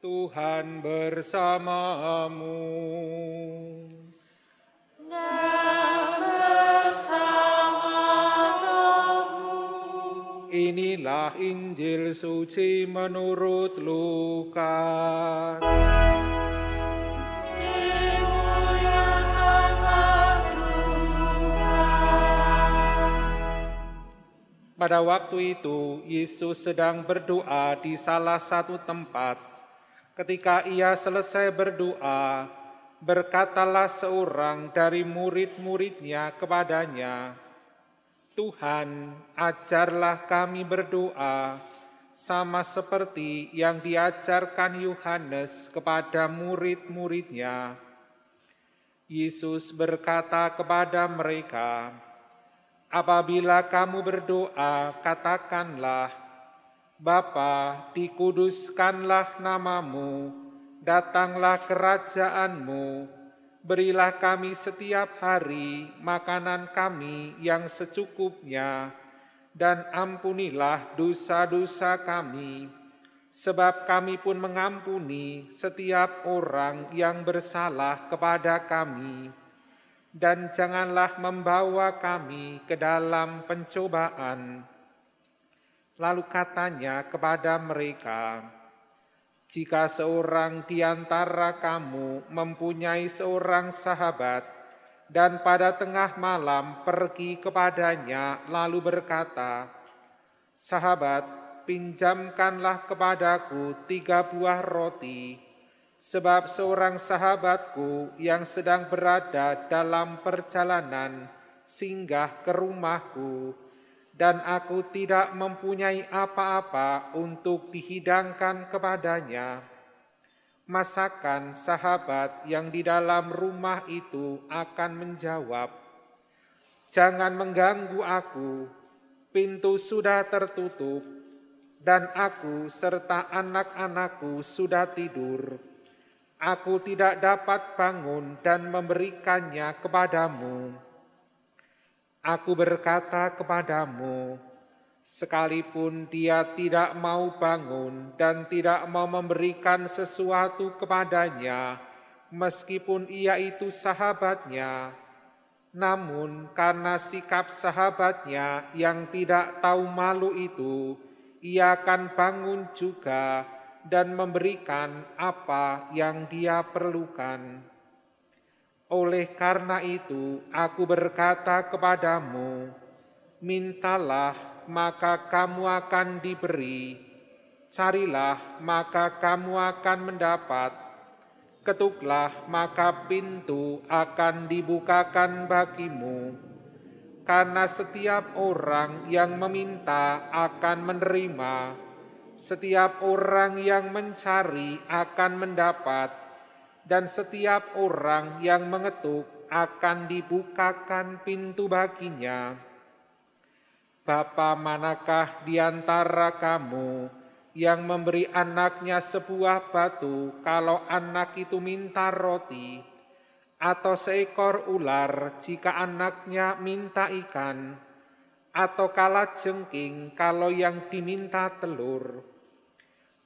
Tuhan bersamamu. Inilah Injil suci menurut Lukas. Pada waktu itu, Yesus sedang berdoa di salah satu tempat. Ketika ia selesai berdoa, berkatalah seorang dari murid-muridnya kepadanya, Tuhan, ajarlah kami berdoa sama seperti yang diajarkan Yohanes kepada murid-muridnya. Yesus berkata kepada mereka, "Apabila kamu berdoa, katakanlah: Bapa, dikuduskanlah namamu, datanglah kerajaanmu." Berilah kami setiap hari makanan kami yang secukupnya, dan ampunilah dosa-dosa kami, sebab kami pun mengampuni setiap orang yang bersalah kepada kami. Dan janganlah membawa kami ke dalam pencobaan. Lalu katanya kepada mereka, jika seorang di antara kamu mempunyai seorang sahabat dan pada tengah malam pergi kepadanya lalu berkata, Sahabat, pinjamkanlah kepadaku tiga buah roti, sebab seorang sahabatku yang sedang berada dalam perjalanan singgah ke rumahku, dan aku tidak mempunyai apa-apa untuk dihidangkan kepadanya, masakan sahabat yang di dalam rumah itu akan menjawab, "Jangan mengganggu aku, pintu sudah tertutup, dan aku serta anak-anakku sudah tidur. Aku tidak dapat bangun dan memberikannya kepadamu." Aku berkata kepadamu, sekalipun dia tidak mau bangun dan tidak mau memberikan sesuatu kepadanya, meskipun ia itu sahabatnya, namun karena sikap sahabatnya yang tidak tahu malu itu, ia akan bangun juga dan memberikan apa yang dia perlukan. Oleh karena itu, aku berkata kepadamu, mintalah maka kamu akan diberi, carilah maka kamu akan mendapat, ketuklah maka pintu akan dibukakan bagimu. Karena setiap orang yang meminta akan menerima, setiap orang yang mencari akan mendapat, dan setiap orang yang mengetuk akan dibukakan pintu baginya. Bapa manakah di antara kamu yang memberi anaknya sebuah batu kalau anak itu minta roti, atau seekor ular jika anaknya minta ikan, atau kala jengking kalau yang diminta telur.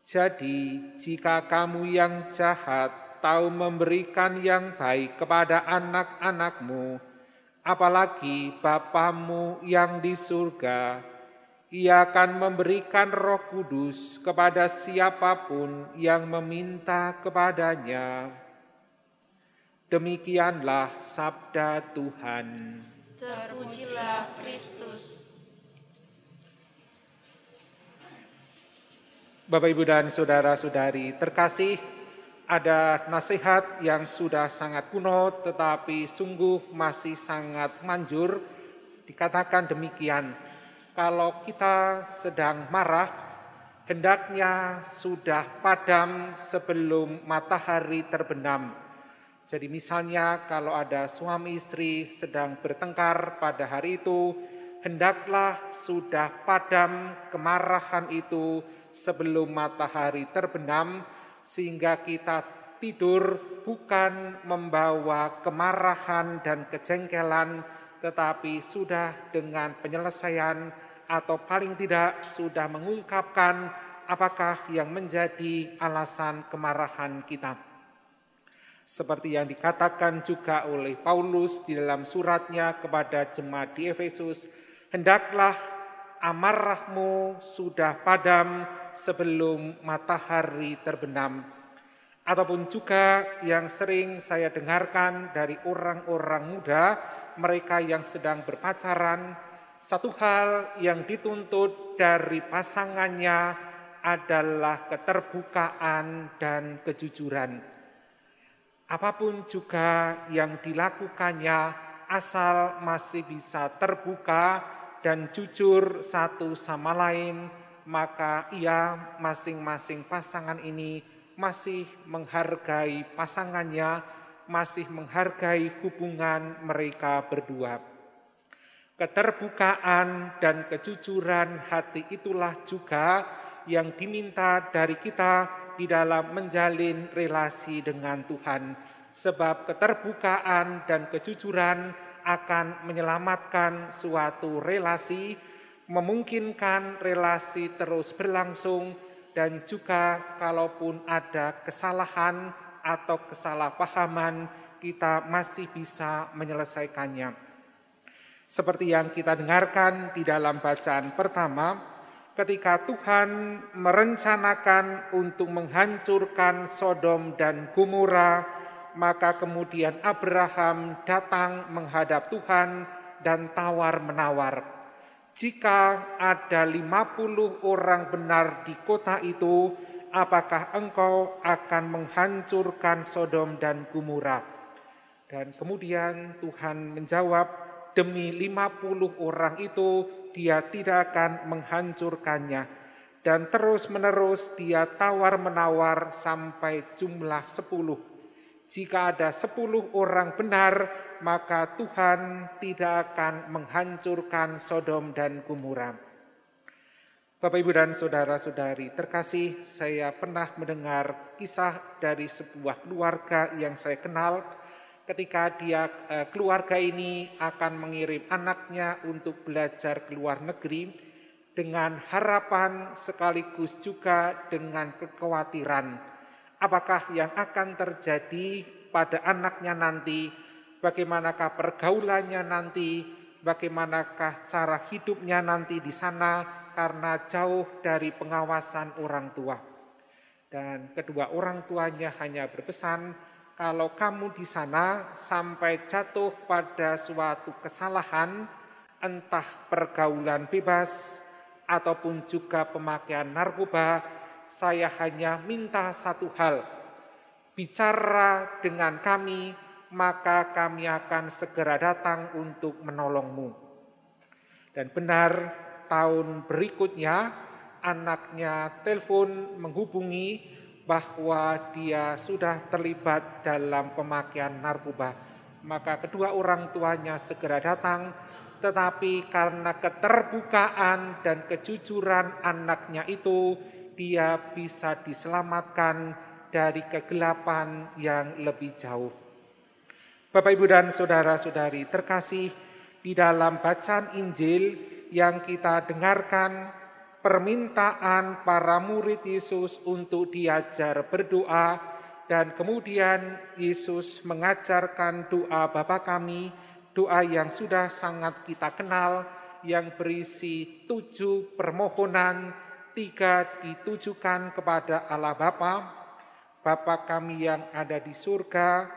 Jadi, jika kamu yang jahat tahu memberikan yang baik kepada anak-anakmu, apalagi Bapamu yang di surga, ia akan memberikan roh kudus kepada siapa pun yang meminta kepadanya. Demikianlah sabda Tuhan. Terpujilah Kristus. Bapak, Ibu, dan Saudara-saudari terkasih, ada nasihat yang sudah sangat kuno tetapi sungguh masih sangat manjur. Dikatakan demikian kalau kita sedang marah hendaknya sudah padam sebelum matahari terbenam. Jadi misalnya kalau ada suami istri sedang bertengkar pada hari itu hendaklah sudah padam kemarahan itu sebelum matahari terbenam sehingga kita tidur bukan membawa kemarahan dan kejengkelan, tetapi sudah dengan penyelesaian atau paling tidak sudah mengungkapkan apakah yang menjadi alasan kemarahan kita. Seperti yang dikatakan juga oleh Paulus di dalam suratnya kepada jemaat di Efesus, hendaklah amarahmu sudah padam sebelum matahari terbenam. Ataupun juga yang sering saya dengarkan dari orang-orang muda, mereka yang sedang berpacaran, satu hal yang dituntut dari pasangannya adalah keterbukaan dan kejujuran. Apa pun juga yang dilakukannya, asal masih bisa terbuka dan jujur satu sama lain, maka ia masing-masing pasangan ini masih menghargai pasangannya, masih menghargai hubungan mereka berdua. Keterbukaan dan kejujuran hati itulah juga yang diminta dari kita di dalam menjalin relasi dengan Tuhan. Sebab keterbukaan dan kejujuran akan menyelamatkan suatu relasi, memungkinkan relasi terus berlangsung, dan juga kalaupun ada kesalahan atau kesalahpahaman, kita masih bisa menyelesaikannya. Seperti yang kita dengarkan di dalam bacaan pertama, ketika Tuhan merencanakan untuk menghancurkan Sodom dan Gomora, maka kemudian Abraham datang menghadap Tuhan dan tawar-menawar. Jika ada 50 orang benar di kota itu, apakah engkau akan menghancurkan Sodom dan Gomora? Dan kemudian Tuhan menjawab, demi 50 orang itu dia tidak akan menghancurkannya. Dan terus menerus dia tawar-menawar sampai jumlah 10. Jika ada 10 orang benar, maka Tuhan tidak akan menghancurkan Sodom dan Gomora. Bapak Ibu dan saudara-saudari terkasih, saya pernah mendengar kisah dari sebuah keluarga yang saya kenal ketika dia eh, keluarga ini akan mengirim anaknya untuk belajar ke luar negeri dengan harapan sekaligus juga dengan kekhawatiran apakah yang akan terjadi pada anaknya nanti? Bagaimanakah pergaulannya nanti? Bagaimanakah cara hidupnya nanti di sana karena jauh dari pengawasan orang tua? Dan kedua orang tuanya hanya berpesan kalau kamu di sana sampai jatuh pada suatu kesalahan, entah pergaulan bebas ataupun juga pemakaian narkoba, saya hanya minta satu hal, bicara dengan kami, maka kami akan segera datang untuk menolongmu. Dan benar, tahun berikutnya anaknya telepon menghubungi bahwa dia sudah terlibat dalam pemakaian narkoba. Maka kedua orang tuanya segera datang, tetapi karena keterbukaan dan kejujuran anaknya itu, dia bisa diselamatkan dari kegelapan yang lebih jauh. Bapak, Ibu, dan saudara-saudari terkasih, di dalam bacaan Injil yang kita dengarkan permintaan para murid Yesus untuk diajar berdoa dan kemudian Yesus mengajarkan doa Bapa kami, doa yang sudah sangat kita kenal yang berisi tujuh permohonan, tiga ditujukan kepada Allah Bapa, Bapa kami yang ada di surga,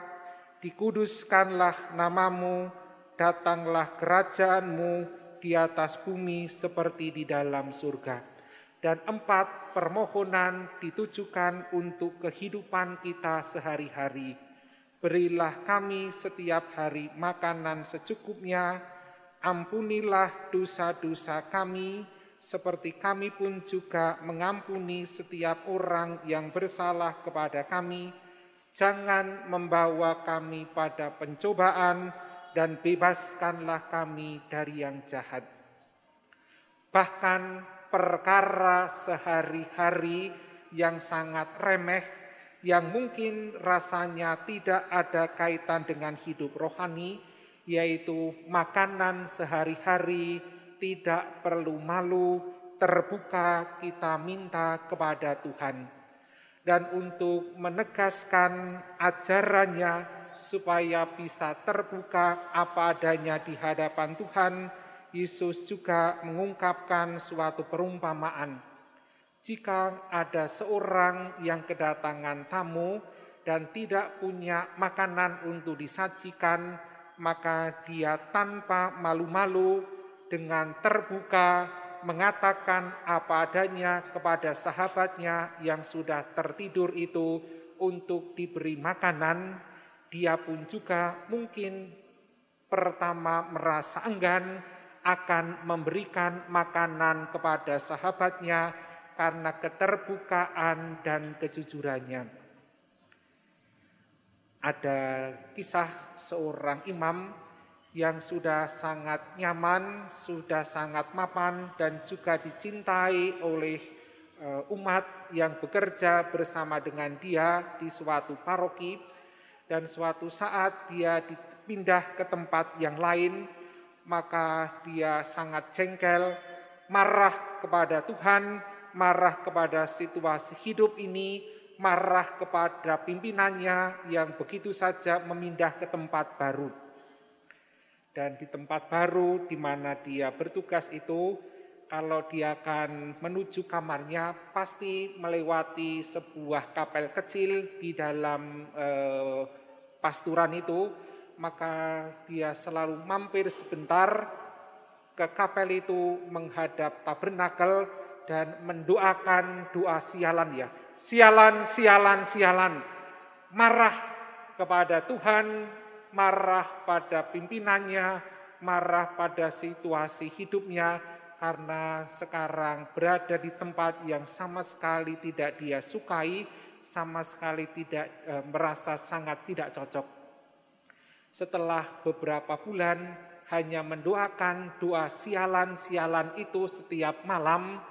dikuduskanlah namamu, datanglah kerajaanmu, di atas bumi seperti di dalam surga. Dan empat, permohonan ditujukan untuk kehidupan kita sehari-hari. Berilah kami setiap hari makanan secukupnya, ampunilah dosa-dosa kami, seperti kami pun juga mengampuni setiap orang yang bersalah kepada kami. Jangan membawa kami pada pencobaan, dan bebaskanlah kami dari yang jahat. Bahkan perkara sehari-hari yang sangat remeh, yang mungkin rasanya tidak ada kaitan dengan hidup rohani, yaitu makanan sehari-hari tidak perlu malu, terbuka kita minta kepada Tuhan. Dan untuk menegaskan ajarannya supaya bisa terbuka apa adanya di hadapan Tuhan, Yesus juga mengungkapkan suatu perumpamaan. Jika ada seorang yang kedatangan tamu dan tidak punya makanan untuk disajikan, maka dia tanpa malu-malu dengan terbuka mengatakan apa adanya kepada sahabatnya yang sudah tertidur itu untuk diberi makanan, dia pun juga mungkin pertama merasa enggan akan memberikan makanan kepada sahabatnya karena keterbukaan dan kejujurannya. Ada kisah seorang imam yang sudah sangat nyaman, sudah sangat mapan, dan juga dicintai oleh eh, umat yang bekerja bersama dengan dia di suatu paroki. Dan suatu saat dia dipindah ke tempat yang lain, maka dia sangat jengkel, marah kepada Tuhan, marah kepada situasi hidup ini, marah kepada pimpinannya yang begitu saja memindah ke tempat baru. Dan di tempat baru di mana dia bertugas itu, kalau dia akan menuju kamarnya, pasti melewati sebuah kapel kecil di dalam eh, pasturan itu, maka dia selalu mampir sebentar ke kapel itu menghadap tabernakel dan mendoakan doa sialan ya. Sialan, sialan, sialan. Marah kepada Tuhan, marah pada pimpinannya, marah pada situasi hidupnya karena sekarang berada di tempat yang sama sekali tidak dia sukai, sama sekali tidak e, merasa sangat tidak cocok setelah beberapa bulan hanya mendoakan doa sialan-sialan itu setiap malam,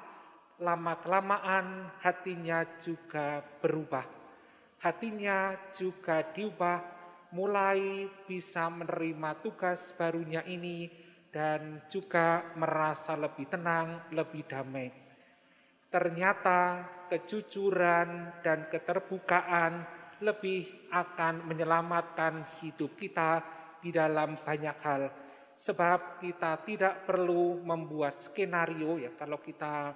lama-kelamaan hatinya juga berubah. Hatinya juga diubah, mulai bisa menerima tugas barunya ini dan juga merasa lebih tenang, lebih damai. Ternyata kejujuran dan keterbukaan lebih akan menyelamatkan hidup kita di dalam banyak hal. Sebab kita tidak perlu membuat skenario ya kalau kita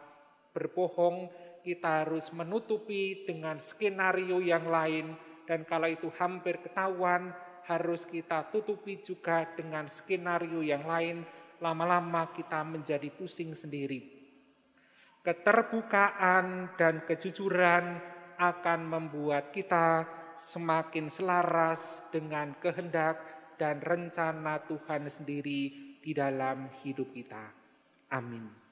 berbohong kita harus menutupi dengan skenario yang lain dan kalau itu hampir ketahuan harus kita tutupi juga dengan skenario yang lain lama-lama kita menjadi pusing sendiri. Keterbukaan dan kejujuran akan membuat kita semakin selaras dengan kehendak dan rencana Tuhan sendiri di dalam hidup kita. Amin.